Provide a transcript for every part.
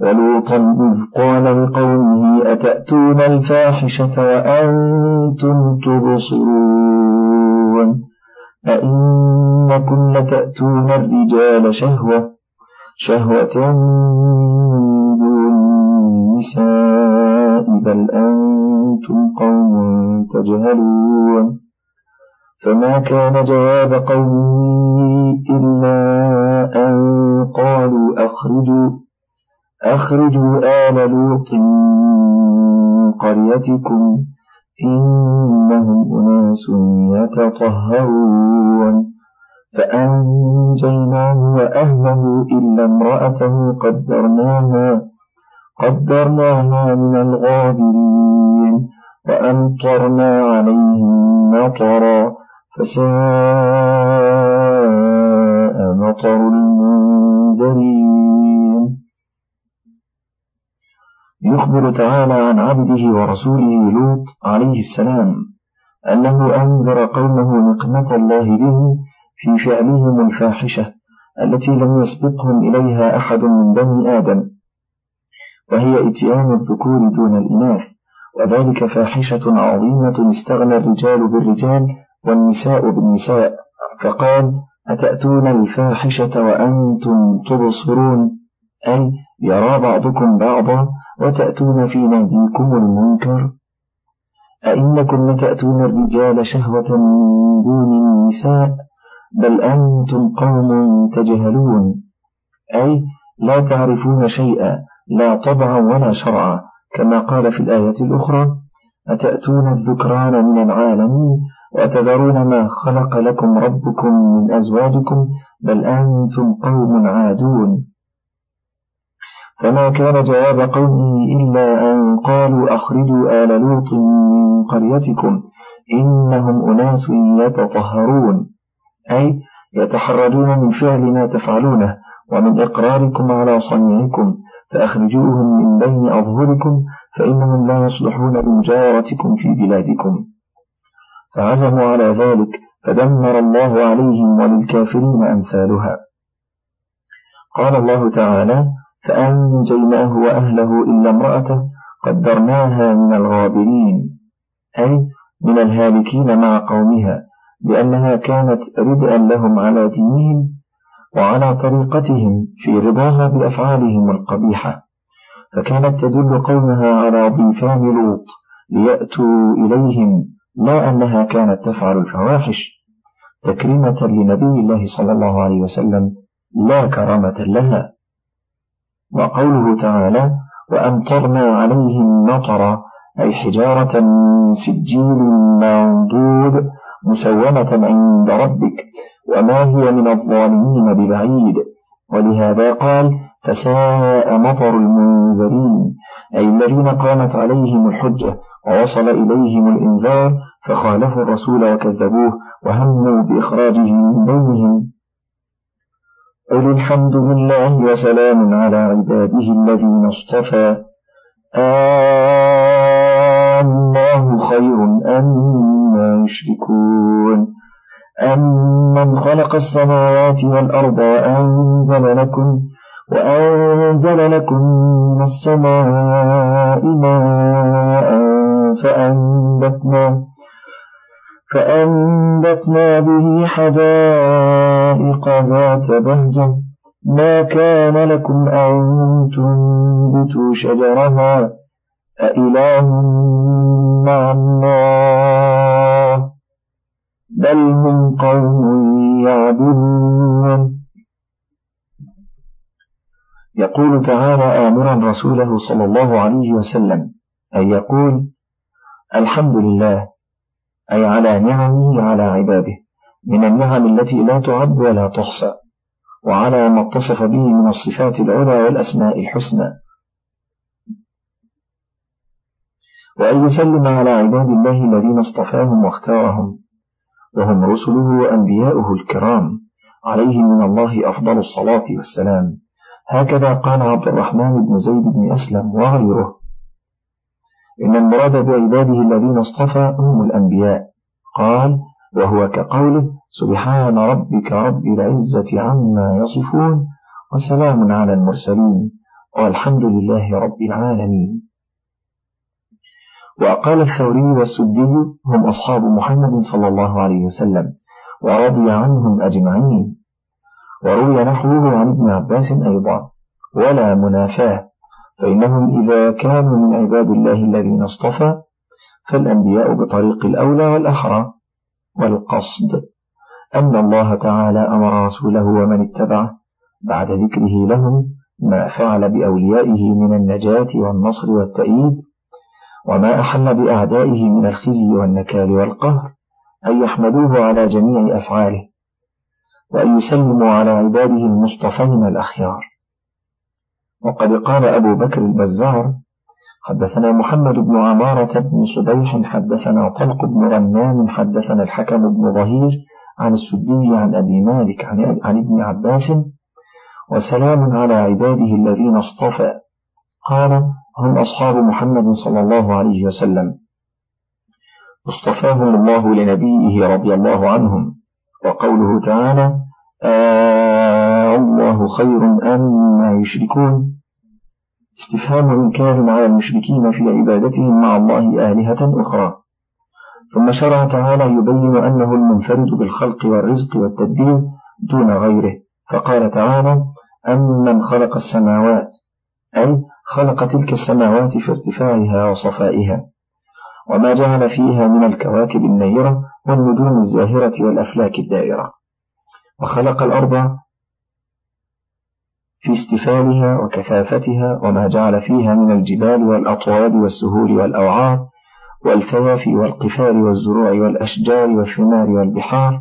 ولوطا إذ قال لقومه أتأتون الفاحشة وأنتم تبصرون؟ أئنكم لتأتون الرجال شهوة شهوة من دون النساء بل أنتم قوم تجهلون. فما كان جواب قومه إلا أن قالوا أخرجوا أخرجوا آل لوط من قريتكم إنهم أناس يتطهرون. فأنجيناه وأهله إلا امرأته قدرناها قدرناها من الغابرين وأمطرنا عليهم مطرا فساء مطر المنذرين. يخبر تعالى عن عبده ورسوله لوط عليه السلام أنه أنذر قومه نقمة الله به في فعلهم الفاحشة التي لم يسبقهم إليها أحد من بني آدم وهي إتيان الذكور دون الإناث وذلك فاحشة عظيمة استغنى الرجال بالرجال والنساء بالنساء فقال أتأتون الفاحشة وأنتم تبصرون؟ أي يرى بعضكم بعضا وتأتون في ناديكم المنكر؟ أئنكم لتأتون الرجال شهوة من دون النساء بل أنتم قوم تجهلون. أي لا تعرفون شيئا لا طبعا ولا شرعا كما قال في الآية الأخرى أتأتون الذكران من العالمين وتذرون ما خلق لكم ربكم من أزواجكم؟ بل أنتم قوم عادون. فما كان جواب قومه إلا أن قالوا أخرجوا آل لوط من قريتكم إنهم أناس يتطهرون. أي يتحرجون من فعل ما تفعلونه ومن إقراركم على صنيعكم فأخرجوهم من بين أظهركم فإنهم لا يصلحون لمجاورتكم في بلادكم. فعزموا على ذلك فدمر الله عليهم وللكافرين أمثالها. قال الله تعالى فأنجيناه وأهله إلا امرأته قدرناها من الغابرين أي من الهالكين مع قومها لأنها كانت ردءا لهم على دينهم وعلى طريقتهم في رضاها بأفعالهم القبيحة. فكانت تدل قومها على ضيفان لوط ليأتوا إليهم لا أنها كانت تفعل الفواحش. تكريمة لنبي الله صلى الله عليه وسلم لا كرامة لها. وقوله تعالى وأمطرنا عليهم مطرا أي حجارة من سجيل منضود مسومة عند ربك وما هي من الظالمين ببعيد. ولهذا قال فساء مطر المنذرين أي الذين قامت عليهم الحجة ووصل إليهم الإنذار فخالفوا الرسول وكذبوه وهموا بإخراجه من بينهم قل الحمد لله وسلام على عباده الذين اصطفى. الله خير أما يشركون. أمن خلق السماوات والأرض وأنزل لكم وأنزل لكم من السماء ماء فأنبتنا فأنبتنا به حدائق ذات بهجة. ما كان لكم أن تنبتوا شجرها؟ أإله مع الله. بل هم قوم يعبدون. يقول تعالى آمرا رسوله صلى الله عليه وسلم أن يقول الحمد لله أي على نعمه على عباده من النعم التي لا تعد ولا تحصى وعلى ما اتصف به من الصفات العلى والأسماء الحسنى. وأن يسلم على عباد الله الذين اصطفاهم واختارهم وهم رسله وأنبياؤه الكرام عليهم من الله أفضل الصلاة والسلام. هكذا قال عبد الرحمن بن زيد بن أسلم وغيره. إن المراد بعباده الذين اصطفى هم الأنبياء. قال وهو كقوله سبحان ربك رب العزة عما يصفون وسلام على المرسلين والحمد لله رب العالمين. وقال الثوري والسدي هم أصحاب محمد صلى الله عليه وسلم ورضي عنهم أجمعين. وروي نحوه عن ابن عباس أيضا ولا منافاة. فإنهم إذا كانوا من عباد الله الذين اصطفى فالأنبياء بطريق الأولى والأحرى والقصد. أن الله تعالى أمر رسوله ومن اتبعه بعد ذكره لهم ما فعل بأوليائه من النجاة والنصر والتأييد وما أحل بأعدائه من الخزي والنكال والقهر أن يحمدوه على جميع أفعاله وأن يسلموا على عباده المصطفين الأخيار. وقد قال أبو بكر البزار حدثنا محمد بن عمارة بن صبيح حدثنا طلق بن غنام حدثنا الحكم بن ظهير عن السدي عن أبي مالك عن ابن عباس وسلام على عباده الذين اصطفى. قال هم أصحاب محمد صلى الله عليه وسلم. اصطفاهم الله لنبيه رضي الله عنهم. وقوله تعالى آه الله خير أما يشركون. استفهام إنكار على المشركين في عبادتهم مع الله آلهة أخرى. ثم شرع تعالى يبين أنه المنفرد بالخلق والرزق والتدبير دون غيره. فقال تعالى أمن خلق السماوات؟ أي خلق تلك السماوات في ارتفاعها وصفائها. وما جعل فيها من الكواكب النيرة والنجوم الزاهرة والأفلاك الدائرة. وخلق الأرض في استفالها وكثافتها وما جعل فيها من الجبال والأطواد والسهول والأوعار والفيافي والقفار والزروع والأشجار والثمار والبحار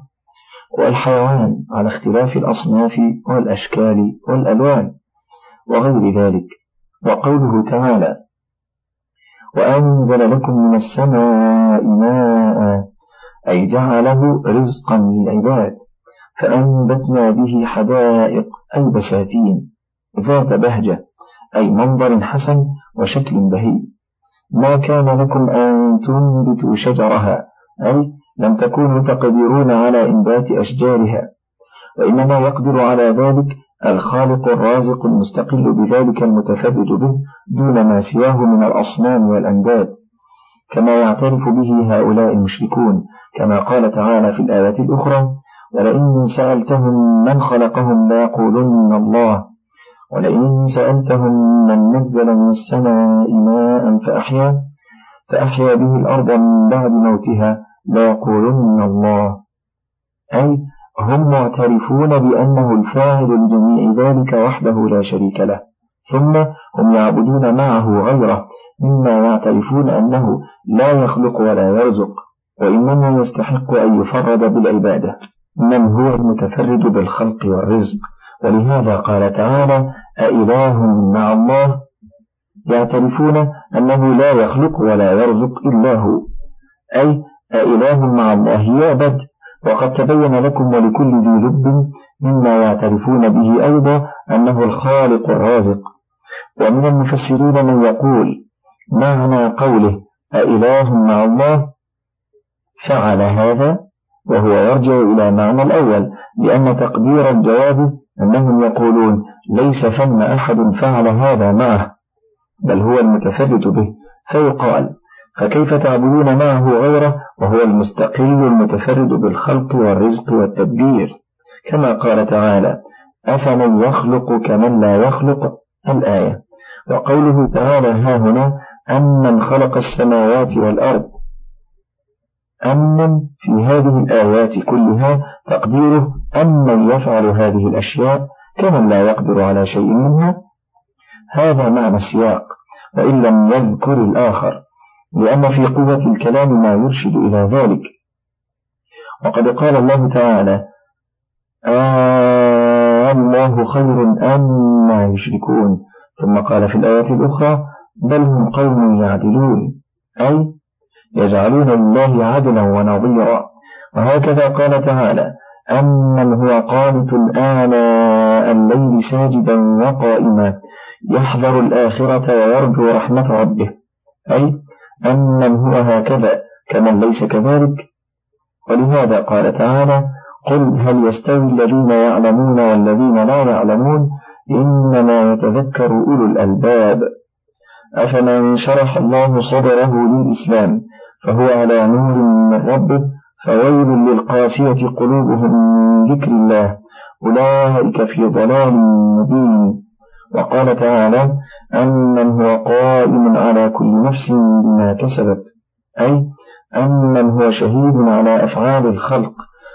والحيوان على اختلاف الأصناف والأشكال والألوان وغير ذلك. وقوله تعالى وأنزل لكم من السماء ماء أي جعله رزقا للعباد فأنبتنا به حدائق أي بساتين ذات بهجة أي منظر حسن وشكل بهي ما كان لكم أن تنبتوا شجرها أي لم تكونوا تقدرون على إنبات أشجارها. وإنما يقدر على ذلك الخالق الرازق المستقل بذلك المتفرد به دون ما سواه من الأصنام والأنداد كما يعترف به هؤلاء المشركون كما قال تعالى في الآية الأخرى ولئن سألتهم من خلقهم ليقولن الله ولئن سألتهم من نزل من السماء ماء فأحيا فأحيا به الأرض من بعد موتها ليقولن الله. أي هم معترفون بأنه الفاعل لجميع ذلك وحده لا شريك له ثم هم يعبدون معه غيره مما يعترفون أنه لا يخلق ولا يرزق وإنما يستحق أن يفرد بالعبادة من هو المتفرد بالخلق والرزق؟ ولهذا قال تعالى أإله مع الله يعترفون أنه لا يخلق ولا يرزق إلا هو. أي أإله مع الله يعبد. وقد تبين لكم ولكل ذي لب مما يعترفون به أيضا أنه الخالق الرازق. ومن المفسرين من يقول معنى قوله أإله مع الله فعل هذا وهو يرجع إلى معنى الأول لأن تقدير الجواب أنهم يقولون ليس ثم أحد فعل هذا معه بل هو المتفرد به. فيقال فكيف تعبدون معه غيره؟ وهو المستقل المتفرد بالخلق والرزق والتدبير. كما قال تعالى أفمن يخلق كمن لا يخلق؟ الآية. وقوله تعالى ها هنا أمن خلق السماوات والأرض. أمن في هذه الآيات كلها تقديره أمن يفعل هذه الأشياء كمن لا يقدر على شيء منها هذا معنى السياق وإن لم يذكر الآخر لأن في قوة الكلام ما يرشد إلى ذلك. وقد قال الله تعالى آه الله خير أما يشركون. ثم قال في الآية الأخرى بل هم قوم يعدلون أي يجعلون لله عدلا ونظيرا. وهكذا قال تعالى أمن هو قانت آناء الليل ساجدا وقائما يحذر الآخرة ويرجو رحمة ربه. أي أمن هو هكذا كمن ليس كذلك. ولهذا قال تعالى قل هل يستوي الذين يعلمون والذين لا يعلمون؟ إنما يتذكر أولو الألباب. أفمن شرح الله صدره للإسلام فهو على نور من ربه فويل للقاسية قلوبهم من ذكر الله. أولئك في ضلال مبين. وقال تعالى أمن هو قائم على كل نفس بما كسبت. أي أمن هو شهيد على أفعال الخلق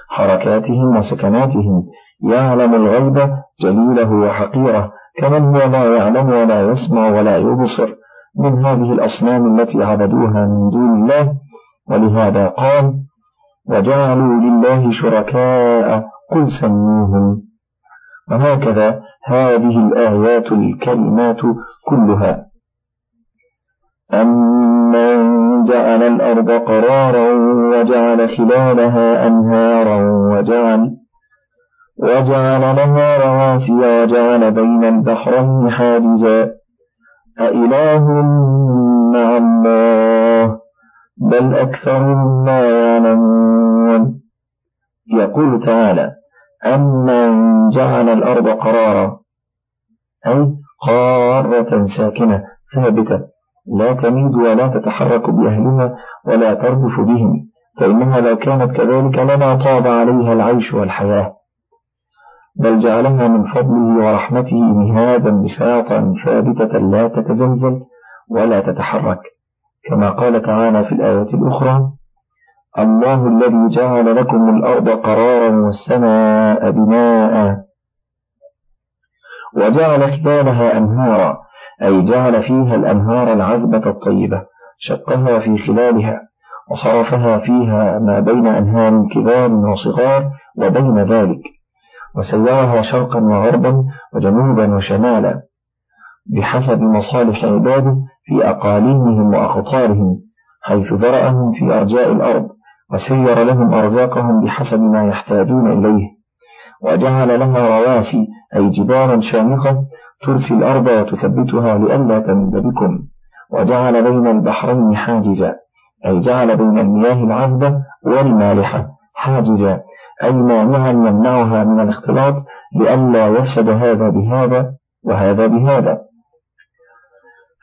حركاتهم وسكناتهم. يعلم الغيب جليله وحقيره. كمن هو لا يعلم ولا يسمع ولا يبصر. من هذه الأصنام التي عبدوها من دون الله. ولهذا قال وجعلوا لله شركاء قل سموهم. وهكذا هذه الآيات الكلمات كلها. أمن جعل الأرض قرارا وجعل خلالها أنهارا وجعل وجعل لها رواسي وجعل بين البحرين حاجزا. أإله مع الله. بل أكثرهم لا يعلمون. يقول تعالى أمن جعل الأرض قرارا أي قارة ساكنة ثابتة لا تميد ولا تتحرك بأهلها ولا ترجف بهم فإنها لو كانت كذلك لما طاب عليها العيش والحياة. بل جعلها من فضله ورحمته مهادا بساطا ثابتة لا تتزلزل ولا تتحرك. كما قال تعالى في الآية الأخرى الله الذي جعل لكم الأرض قرارا والسماء بناء وجعل خلالها أنهارا أي جعل فيها الأنهار العذبة الطيبة شقها في خلالها وصرفها فيها ما بين أنهار كبار وصغار وبين ذلك وسيرها شرقا وغربا وجنوبا وشمالا بحسب مصالح عباده في أقاليمهم وأقطارهم حيث ذرأهم في أرجاء الأرض وسير لهم أرزاقهم بحسب ما يحتاجون إليه. وجعل لها رواسي أي جبالا شامخة ترسي الأرض وتثبتها لئلا تمد بكم. وجعل بين البحرين حاجزا أي جعل بين المياه العذبة والمالحة حاجزا أي مانعا يمنعها من الاختلاط لئلا يفسد هذا بهذا وهذا بهذا.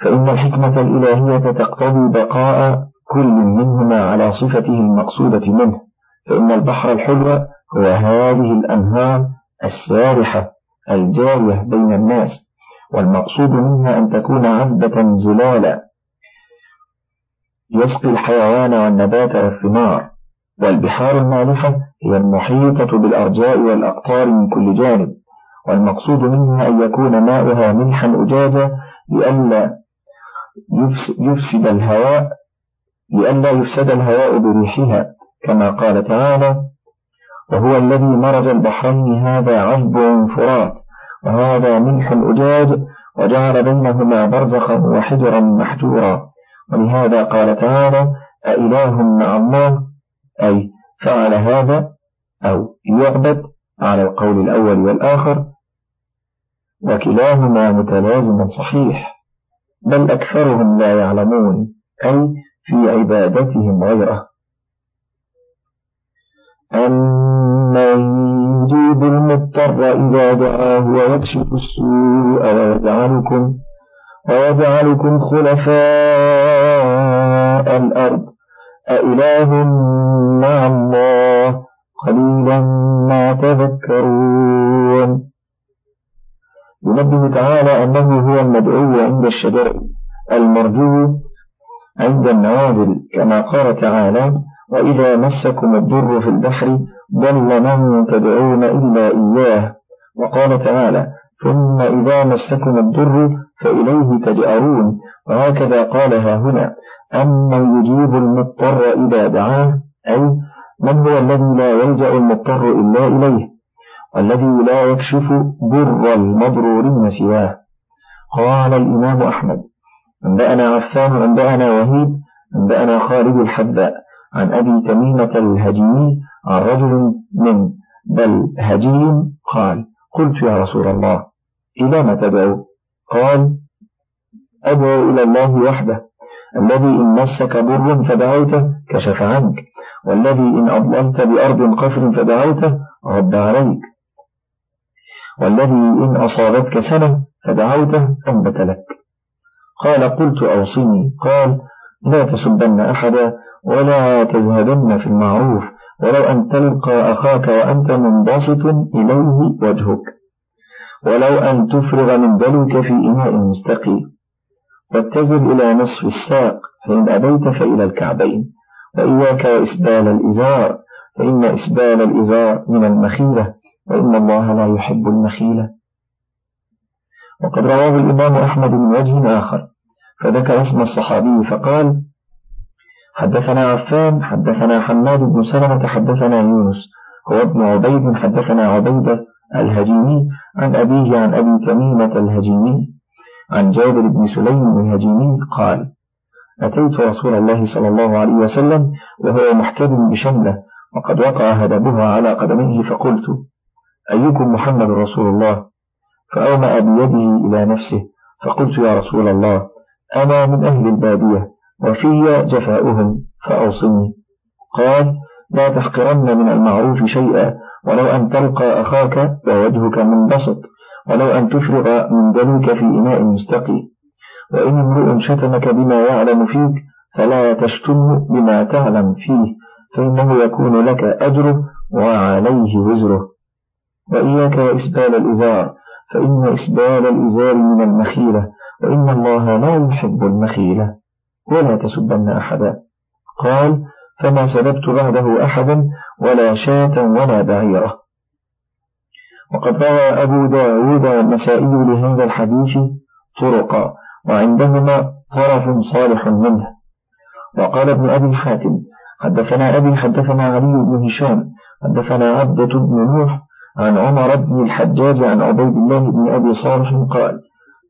فإن الحكمة الإلهية تقتضي بقاء كل منهما على صفته المقصودة منه فإن البحر الحلو هو هذه الأنهار السارحة الجارية بين الناس والمقصود منها أن تكون عذبة زلالا يسقي الحيوان والنبات والثمار والبحار المالحة هي المحيطة بالأرجاء والأقطار من كل جانب والمقصود منها أن يكون ماؤها ملحا أجاجا لئلا يفسد الهواء لئلا يفسد الهواء بريحها كما قال تعالى وهو الذي مرج البحرين هذا عذب فرات وهذا ملح أجاج وجعل بينهما برزخا وحجرا محجورا. ولهذا قال تعالى أإله مع الله؟ أي فعل هذا أو يعبد على القول الأول والآخر. وكلاهما متلازم صحيح. بل أكثرهم لا يعلمون أي في عبادتهم غيره. أمن يجيب المضطر إذا دعاه ويكشف السوء ويجعلكم ويجعلكم خلفاء الأرض. أإله مع الله قليلا ما تذكرون. ينبه تعالى أنه هو المدعو عند الشدائد المرجو عند النوازل كما قال تعالى وإذا مسكم الضر في البحر ضل من تدعون إلا إياه وقال تعالى ثم إذا مسكم الضر فإليه تجأرون وهكذا قالها هنا أما يجيب المضطر إذا دعاه أي من هو الذي لا يلجأ المضطر إلا إليه؟ والذي لا يكشف ضر المضرورين سواه. قال الإمام أحمد أنبأنا عفان أنبأنا وهيب أنبأنا خالد الحذاء عن أبي تميمة الهجيمي عن رجل من بل هجيم قال قلت يا رسول الله إلى ما تدعو قال أدعو إلى الله وحده. الذي إن مسك ضر فدعوته كشف عنك والذي إن أضللت بأرض قفر فدعوته رد عليك. والذي إن أصابتك سنة فدعوته أنبت لك. قال قلت أوصني. قال لا تسبن أحدا ولا تذهبن في المعروف ولو أن تلقى أخاك وأنت منبسط إليه وجهك. ولو أن تفرغ من دلوك في إناء مستقي واتزل إلى نصف الساق فإن أبيت فإلى الكعبين. وإياك وإسبال الإزار فإن إسبال الإزار من المخيلة وإن الله لا يحب المخيلة وقد رواه الإمام أحمد من وجه آخر. فذكر اسم الصحابي فقال حدثنا عفان حدثنا حماد بن سلمة حدثنا يونس هو ابن عبيد حدثنا عبيدة الهجيمي. عن أبيه عن أبي تميمة الهجيمي. عن جابر بن سليم الهجيمي قال أتيت رسول الله صلى الله عليه وسلم وهو محتد بشملة وقد وقع هدبها على قدميه فقلت أيكم محمد رسول الله؟ فأومأ بيده إلى نفسه فقلت يا رسول الله أنا من أهل البادية وفي جفاؤهم فأوصني. قال لا تحقرن من المعروف شيئا ولو أن تلقى أخاك ووجهك منبسط ولو أن تفرغ من دلوك في إناء مستقي. وإن امرؤ شتمك بما يعلم فيك فلا تشتم بما تعلم فيه فإنه يكون لك أجره وعليه وزره. وإياك وإسبال الإزار فإن إسبال الإزار من المخيلة وإن الله لا يحب المخيلة ولا تسبن أحدا. قال فما سببت بعده أحدا ولا شاة ولا بعيرة. وقد روى أبو داود والنسائي لهذا الحديث طرقا وعندهما طرف صالح منه. وقال ابن أبي حاتم حدثنا أبي حدثنا علي بن هشام حدثنا عبدة بن نوح عن عمر بن الحجاج عن عبيد الله بن أبي صالح قال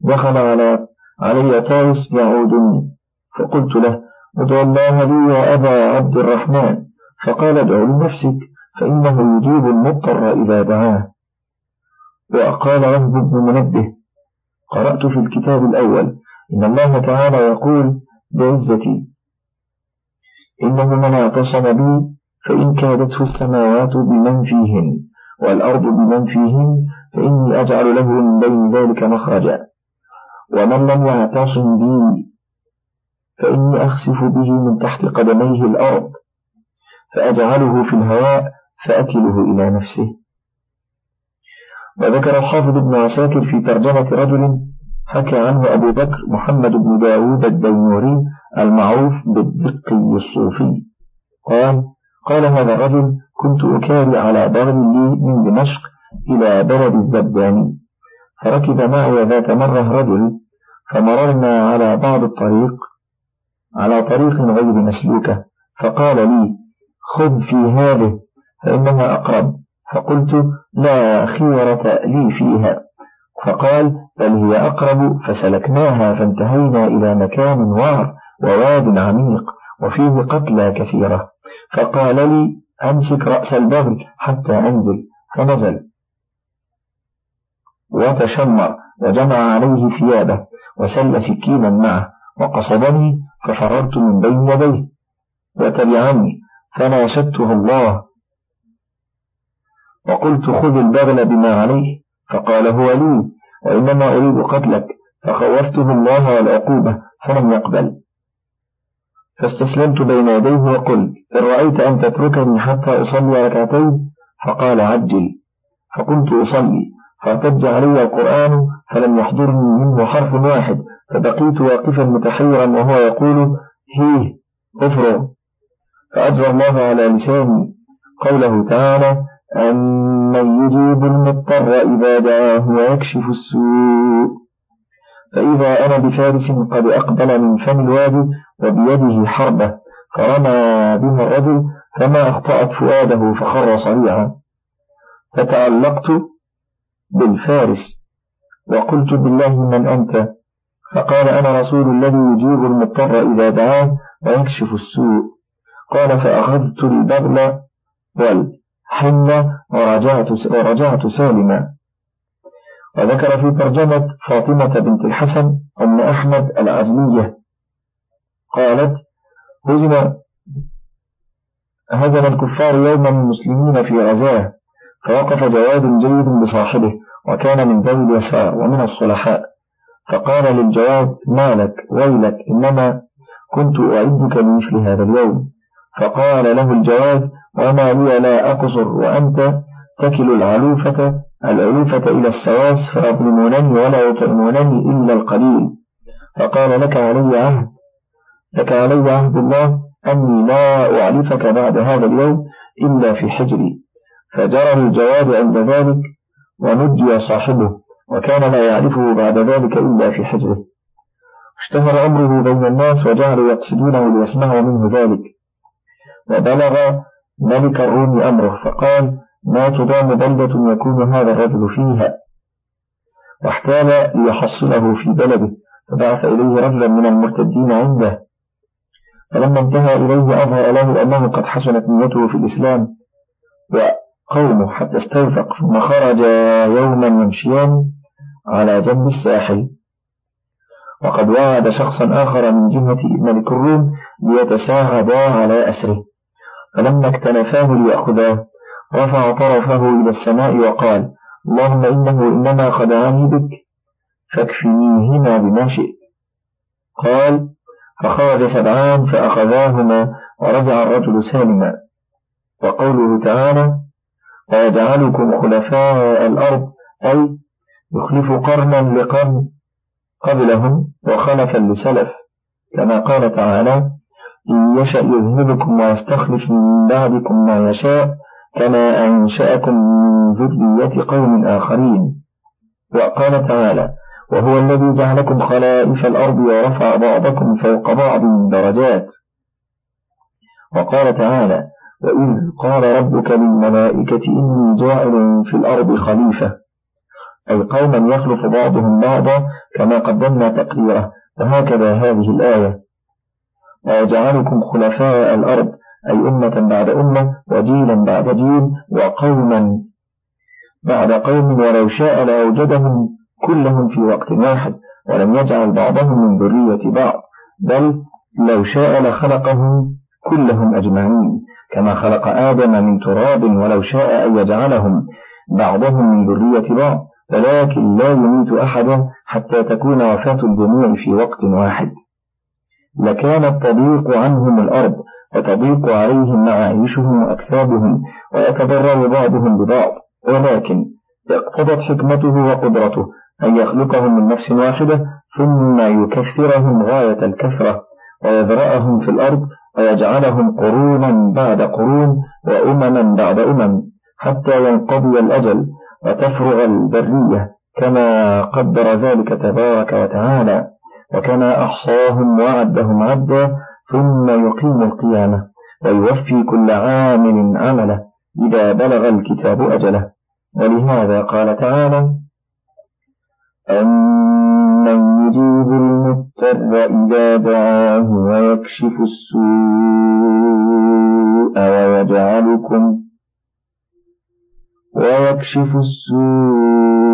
دخل على علي طاوس يعودني فقلت له ادعو الله لي يا أبا عبد الرحمن. فقال ادع لنفسك فإنه يجيب المضطر إذا دعاه. وقال وهب بن منبه قرأت في الكتاب الأول إن الله تعالى يقول بعزتي إنه من اعتصم بي فإن كادته السماوات بمن فيهن والأرض بمن فيهن فإني أجعل له من بين ذلك مخرجا. ومن لم يعتصم بي فإني أخسف به من تحت قدميه الأرض. فأجعله في الهواء فأكله إلى نفسه. وذكر الحافظ ابن عساكر في ترجمة رجل حكى عنه أبو بكر محمد بن داود الدينوري المعروف بالدقي الصوفي. قال قال هذا الرجل كنت أكاري على بغل لي من دمشق إلى بلد الزباني فركب معي ذات مرة رجل فمررنا على بعض الطريق على طريق غير مسلوكة فقال لي خذ في هذه فإنها أقرب. فقلت لا خيرة لي فيها. فقال بل هي أقرب. فسلكناها فانتهينا إلى مكان وار وواد عميق وفيه قتلى كثيرة. فقال لي أمسك رأس البغل حتى أنزل. فنزل. وتشمر وجمع عليه ثيابه وسل سكينا معه وقصدني ففررت من بين يديه. وتبعني فناشدته الله. وقلت خذ البغل بما عليه. فقال هو لي وإنما أريد قتلك. فخوفته الله والعقوبة فلم يقبل. فاستسلمت بين يديه وقلت إن رأيت أن تتركني حتى أصلي ركعتين؟ فقال عجل. فقلت أصلي. فارتج علي القرآن فلم يحضرني منه حرف واحد. فبقيت واقفا متحيرا وهو يقول هيه افرغ فأجرى الله على لساني. قوله تعالى أمن يجيب المضطر إذا دعاه ويكشف السوء. فإذا أنا بفارس قد أقبل من فم الوادي وبيده حربة فرمى بها الرجل فما أخطأت فؤاده فخر صريعا. فتعلقت بالفارس وقلت بالله من أنت؟ فقال أنا رسول الذي يجيب المضطر إذا دعاه ويكشف السوء. قال فأخذت البغل والحنة ورجعت, ورجعت سالما. وذكر في ترجمة فاطمة بنت الحسن أم أحمد العزمية قالت هزم هزم الكفار يوما المسلمين في غزاة فوقف جواد جيد بصاحبه وكان من ذوي اليسار ومن الصلحاء. فقال للجواد ما لك ويلك إنما كنت أعدك لمثل هذا اليوم. فقال له الجواد وما لي لا أقصر وأنت تكل العلوفة العلوفة إلى السواس فيظلمونني ولا يطعمونني إلا القليل. فقال لك علي عهد لك علي عهد الله أني لا أعرفك بعد هذا اليوم إلا في حجري. فجرى الجواد عند ذلك ونجي صاحبه وكان لا يعرفه بعد ذلك إلا في حجره. اشتهر أمره بين الناس وجعلوا يقصدونه ليسمعوا منه ذلك. وبلغ ملك الروم أمره فقال ما تضام بلدة يكون هذا الرجل فيها. واحتال ليحصله في بلده. فبعث إليه رجلا من المرتدين عنده. فلما انتهى إليه أظهر له أنه قد حسنت نيته في الإسلام. وقومه حتى استوثق ثم خرج يوما يمشيان على جنب الساحل. وقد وعد شخصا آخر من جهة ملك الروم ليتساعدا على أسره. فلما اكتنفاه ليأخذاه. رفع طرفه إلى السماء وقال اللهم إنه إنما خدعني بك فاكفنيهما بما شئت. قال فخرج سبعان فأخذاهما ورجع الرجل سالما. وقوله تعالى ويجعلكم خلفاء الأرض أي يخلف قرنا لقرن قبلهم وخلفا لسلف. كما قال تعالى إن يشأ يذهبكم ويستخلف من بعدكم ما يشاء كما أنشأكم من ذرية قوم آخرين. وقال تعالى وهو الذي جعلكم خلائف الأرض ورفع بعضكم فوق بعض درجات. وقال تعالى وإذ قال ربك للملائكة إني جاعل في الأرض خليفة. أي قوما يخلف بعضهم بعضا كما قدمنا تقريره وهكذا هذه الآية. ويجعلكم خلفاء الأرض أي أمة بعد أمة وجيلا بعد جيل وقوما بعد قوم ولو شاء لأوجدهم كلهم في وقت واحد ولم يجعل بعضهم من ذرية بعض بل لو شاء لخلقهم كلهم أجمعين كما خلق آدم من تراب ولو شاء أن يجعلهم بعضهم من ذرية بعض ولكن لا يميت أحدا حتى تكون وفاة الجميع في وقت واحد. لكانت تضيق عنهم الأرض وتضيق عليهم معايشهم وأكسابهم ويتضرر بعضهم ببعض. ولكن اقتضت حكمته وقدرته أن يخلقهم من نفس واحدة ثم يكثرهم غاية الكثرة ويذرأهم في الأرض ويجعلهم قرونا بعد قرون وأمما بعد أمم حتى ينقضي الأجل وتفرغ البرية كما قدر ذلك تبارك وتعالى. وكما أحصاهم وعدهم عدا ثم يقيم القيامة ويوفي كل عامل عمله إذا بلغ الكتاب أجله. ولهذا قال تعالى أمن يجيب المضطر إذا دعاه ويكشف السوء ويجعلكم ويكشف السوء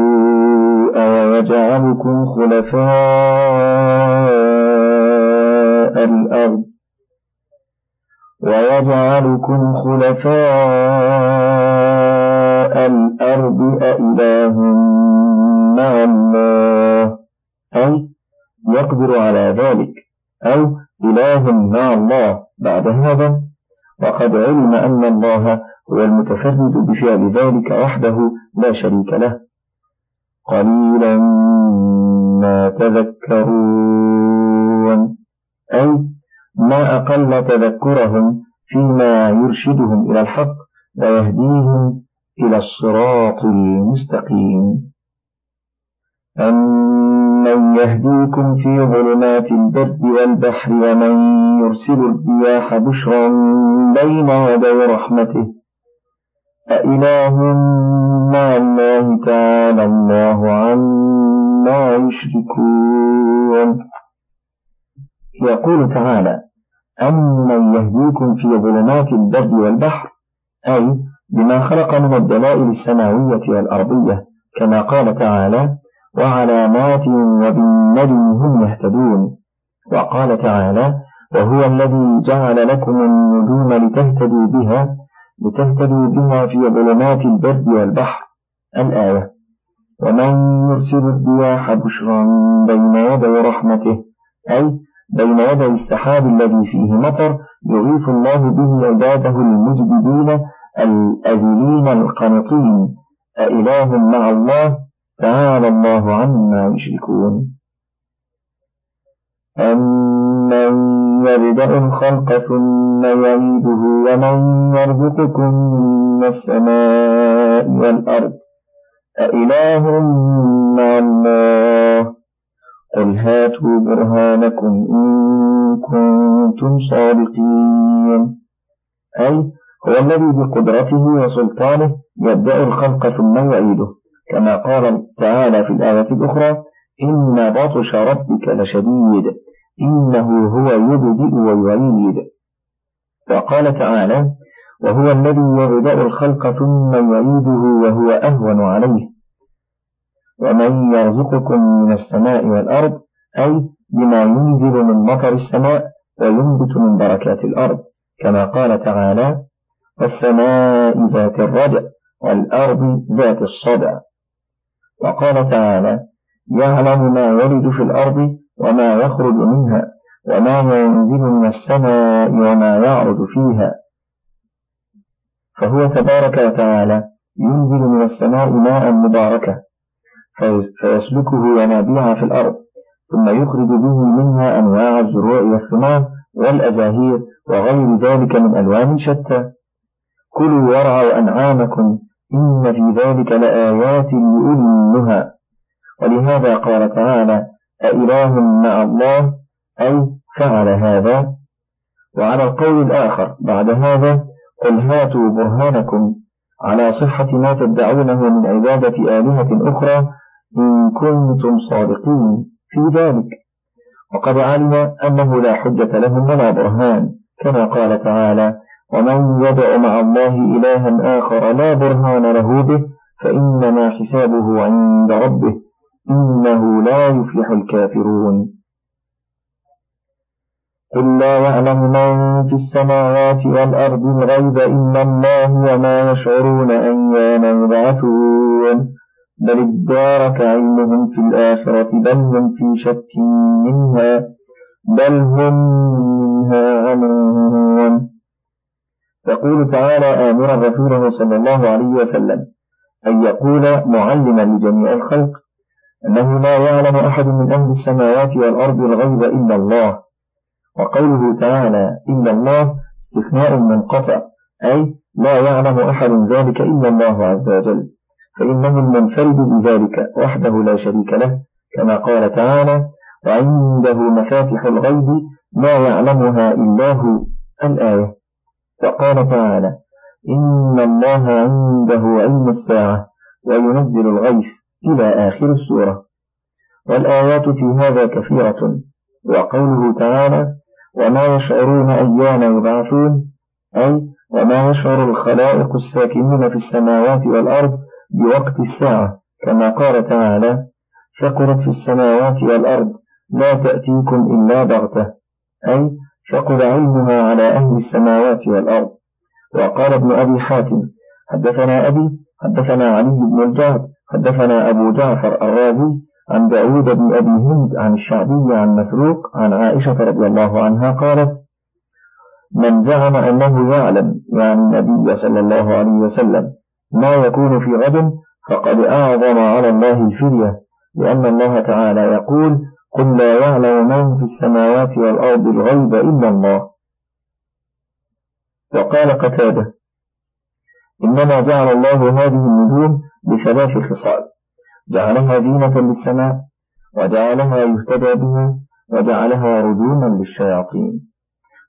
ويجعلكم خلفاء الأرض ويجعلكم خلفاء الأرض أإله مع الله. أي يقدر على ذلك. أو إله مع الله. بعد هذا وقد علم أن الله هو المتفرد بفعل ذلك وحده لا شريك له. قليلا ما تذكرون. أي ما أقل تذكرهم فيما يرشدهم إلى الحق ويهديهم إلى الصراط المستقيم. أمن يهديكم في ظلمات البر والبحر ومن يرسل الرياح بشرا بين يدي رحمته؟ أإله مع الله تعالى الله عما يشركون. يقول تعالى أمن يهديكم في ظلمات البر والبحر أي بما خلق من الدلائل السماوية والأرضية كما قال تعالى وعلامات وبالنجم هم يهتدون وقال تعالى وهو الذي جعل لكم النجوم لتهتدوا بها لتهتدوا بها في ظلمات البر والبحر الآية ومن يرسل الرياح بشرا بين يدي رحمته أي بين يدي السحاب الذي فيه مطر يغيث الله به عباده المجددين الأذلين القنطين أإله مع الله؟ تعالى الله عما يشركون. أمن يبدأ الخلق ثم يعيده ومن يرزقكم من السماء والأرض؟ أإله مع الله؟ قل هاتوا برهانكم إن كنتم صادقين أي هو الذي بقدرته وسلطانه يبدأ الخلق ثم يعيده. كما قال تعالى في الآية الأخرى إن بطش ربك لشديد إنه هو يبدئ ويعيد. وقال تعالى وهو الذي يبدأ الخلق ثم يعيده وهو أهون عليه. ومن يرزقكم من السماء والأرض أي بما ينزل من مطر السماء وينبت من بركات الأرض كما قال تعالى والسماء ذات الرجع والأرض ذات الصدع وقال تعالى يعلم ما يلد في الأرض وما يخرج منها وما ينزل من السماء وما يعرج فيها فهو تبارك وتعالى ينزل من السماء ماء مباركا فيسلكه ينابيع في الأرض ثم يخرج به منها أنواع الزروع والثمار والأزاهير وغير ذلك من ألوان شتى. كلوا وارعوا أنعامكم إن في ذلك لآيات لأولي النهى ولهذا قال تعالى أإله مع الله؟ أي فعل هذا؟ وعلى القول الآخر بعد هذا قل هاتوا برهانكم على صحة ما تدعونه من عبادة آلهة أخرى إن كنتم صادقين في ذلك. وقد علم أنه لا حجة لهم ولا برهان كما قال تعالى ومن يدع مع الله إلها آخر لا برهان له به فإنما حسابه عند ربه إنه لا يفلح الكافرون. قل لا يعلم من في السماوات والأرض الغيب إلا الله وما يشعرون أيان يبعثون. بل ادارك علمهم في الآخرة بل هم في شك منها بل هم منها عمون. يقول تعالى آمرا رسوله صلى الله عليه وسلم أن يقول معلما لجميع الخلق أنه لا يعلم أحد من أهل السماوات والأرض الغيب إلا الله. وقوله تعالى إلا الله استثناء منقطع أي لا يعلم أحد ذلك إلا الله عز وجل. فإنه المنفرد بذلك وحده لا شريك له كما قال تعالى وعنده مفاتح الغيب لا يعلمها إلا هو. الآية. وقال تعالى إن الله عنده علم الساعة وينزل الغيث إلى آخر السورة. والآيات في هذا كثيرة. وقوله تعالى وما يشعرون أيان يبعثون أي وما يشعر الخلائق الساكنين في السماوات والأرض بوقت الساعة كما قال تعالى ثقلت في السماوات والأرض لا تأتيكم إلا بغتة أي ثقل علمها على أهل السماوات والأرض وقال ابن أبي حاتم حدثنا أبي حدثنا علي بن الجعد حدثنا أبو جعفر الرازي عن داود بن أبي هند عن الشعبي عن مسروق عن عائشة رضي الله عنها قالت من زعم أنه يعلم يعني النبي صلى الله عليه وسلم ما يكون في غد فقد أعظم على الله الفرية لأن الله تعالى يقول قل لا يعلم من في السماوات والأرض الغيب إلا الله. وقال قتادة إنما جعل الله هذه النجوم بثلاث خصال جعلها زينة للسماء وجعلها يهتدى بها وجعلها رجوما للشياطين.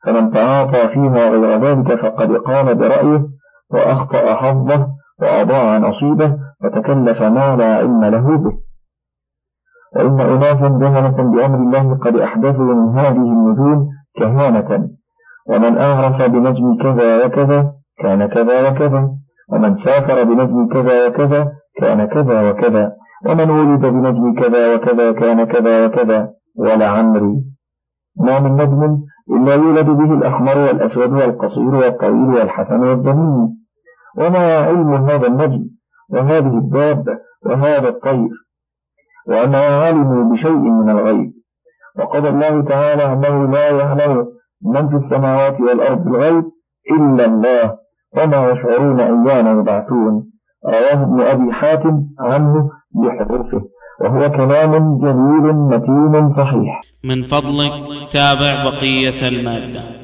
فمن تعاطى فيها غير ذلك فقد قام برأيه وأخطأ حظه وأضاع نصيبه وتكلف ما لا علم له به. وإن أناسا جهلة بأمر الله قد أحدثوا من هذه النجوم كهانة. ومن أغرس بنجم كذا وكذا كان كذا وكذا. ومن سافر بنجم كذا وكذا كان كذا وكذا. ومن ولد بنجم كذا وكذا كان كذا وكذا. ولعمري ما من نجم إلا يولد به الأحمر والأسود والقصير والطويل والحسن والذميم. وما علم هذا النجم وهذه الدابة وهذا الطير وما علموا بشيء من الغيب. وقضى الله تعالى أنه لا يعلم من في السماوات والأرض الغيب إلا الله وما يشعرون أيان يبعثون. رواه ابن أبي حاتم عنه بحروفه وهو كلام جميل متين صحيح. من فضلك تابع بقية المادة.